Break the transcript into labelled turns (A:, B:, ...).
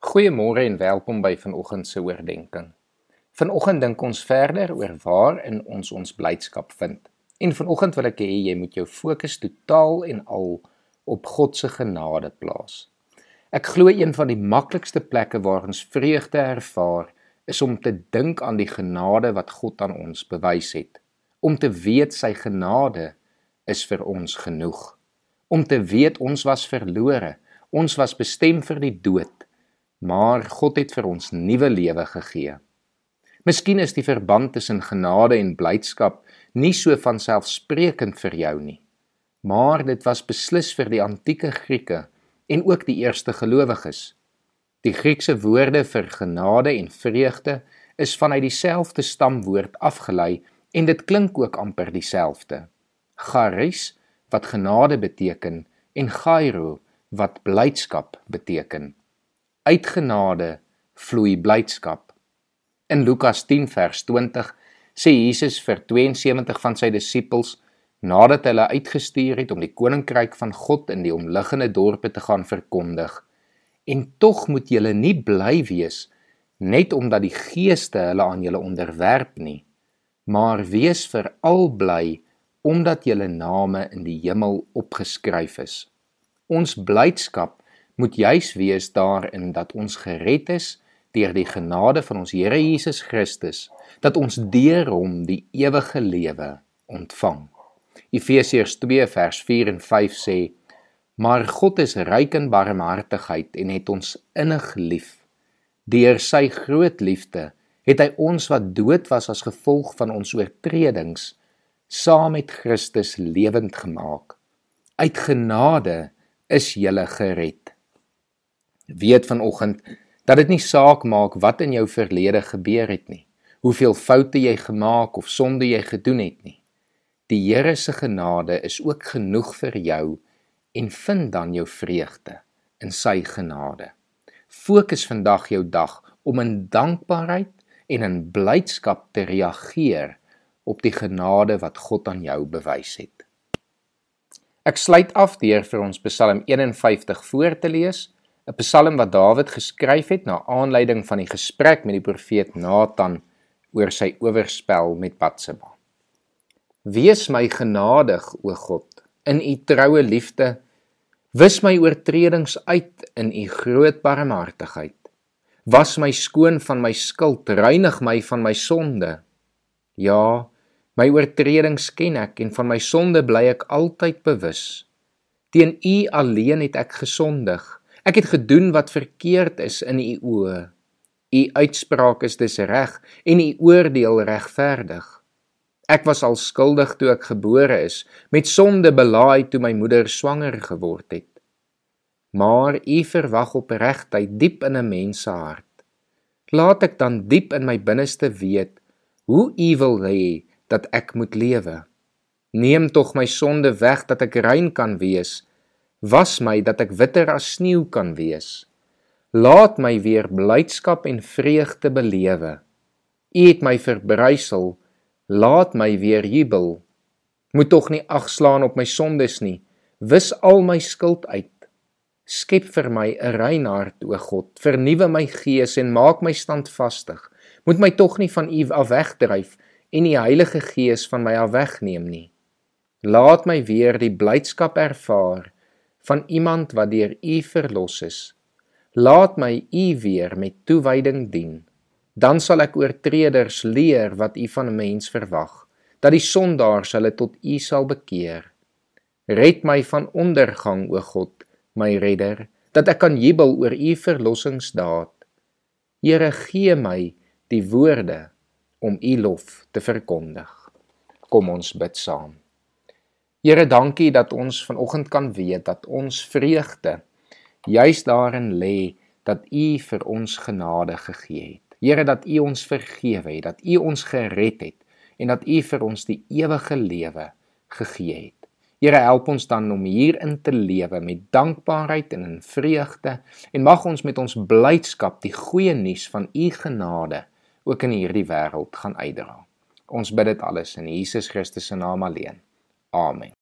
A: Goeiemôre en welkom by vanoggend se oordeenking. Vanoggend dink ons verder oor waar in ons ons blydskap vind. En vanoggend wil ek hê jy moet jou fokus totaal en al op God se genade plaas. Ek glo een van die maklikste plekke waar ons vreugde ervaar is om te dink aan die genade wat God aan ons bewys het. Om te weet sy genade is vir ons genoeg. Om te weet ons was verlore, ons was bestem vir die dood maar God het vir ons nuwe lewe gegee. Miskien is die verband tussen genade en blydskap nie so van selfsprekend vir jou nie, maar dit was beslis vir die antieke Grieke en ook die eerste gelowiges. Die Griekse woorde vir genade en vreugde is vanuit dieselfde stamwoord afgelei en dit klink ook amper dieselfde. Charis wat genade beteken en gairo wat blydskap beteken uit genade vloei blydskap. In Lukas 10 vers 20 sê Jesus vir 72 van sy disippels nadat hulle uitgestuur het om die koninkryk van God in die omliggende dorpe te gaan verkondig: "En tog moet julle nie bly wees net omdat die geeste hulle aan julle onderwerp nie, maar wees veral bly omdat julle name in die hemel opgeskryf is." Ons blydskap moet juis wees daarin dat ons gered is deur die genade van ons Here Jesus Christus, dat ons deur hom die ewige lewe ontvang. Efesiërs 2 vers 4 en 5 sê: Maar God is ryk in barmhartigheid en het ons innig lief. Deur sy groot liefde het hy ons wat dood was as gevolg van ons oortredings saam met Christus lewend gemaak. Uit genade is jy gered weet vanoggend dat dit nie saak maak wat in jou verlede gebeur het nie, hoeveel foute jy gemaak of sonde jy gedoen het nie. Die Here se genade is ook genoeg vir jou en vind dan jou vreugde in sy genade. Fokus vandag jou dag om in dankbaarheid en in blydskap te reageer op die genade wat God aan jou bewys het. Ek sluit af deur vir ons Psalm 51 voor te lees 'n Psalm wat Dawid geskryf het na aanleiding van die gesprek met die profeet Nathan oor sy oorspel met Batseba. Wees my genadig, o God, in u troue liefde. Wis my oortredings uit in u groot barmhartigheid. Was my skoon van my skuld, reinig my van my sonde. Ja, my oortredings ken ek en van my sonde bly ek altyd bewus. Teen u alleen het ek gesondig Ek het gedoen wat verkeerd is in u oë. U uitspraak is dis reg en u oordeel regverdig. Ek was al skuldig toe ek gebore is, met sonde belaai toe my moeder swanger geword het. Maar u verwag opregtheid diep in 'n mens se hart. Laat ek dan diep in my binneste weet hoe u wil hê dat ek moet lewe. Neem tog my sonde weg dat ek rein kan wees Was my dat ek witter as sneeu kan wees. Laat my weer blydskap en vreugde belewe. U het my verbrysel, laat my weer jubel. Moet tog nie agslaan op my sondes nie. Wis al my skuld uit. Skep vir my 'n rein hart, o God. Vernuwe my gees en maak my standvastig. Moet my tog nie van U af wegdryf en die Heilige Gees van my af wegneem nie. Laat my weer die blydskap ervaar van iemand wat deur U verlos is. Laat my U weer met toewyding dien. Dan sal ek oortreders leer wat U van 'n mens verwag, dat die sondaars hulle tot U sal bekeer. Red my van ondergang, o God, my redder, dat ek kan jubel oor U verlossingsdaad. Here, gee my die woorde om U lof te verkondig. Kom ons bid saam. Here, dankie dat ons vanoggend kan weet dat ons vreugde juis daarin lê dat U vir ons genade gegee het. Here, dat U ons vergewe het, dat U ons gered het en dat U vir ons die ewige lewe gegee het. Here, help ons dan om hierin te lewe met dankbaarheid en in vreugde en mag ons met ons blydskap die goeie nuus van U genade ook in hierdie wêreld gaan uitdra. Ons bid dit alles in Jesus Christus se naam alleen. Amen.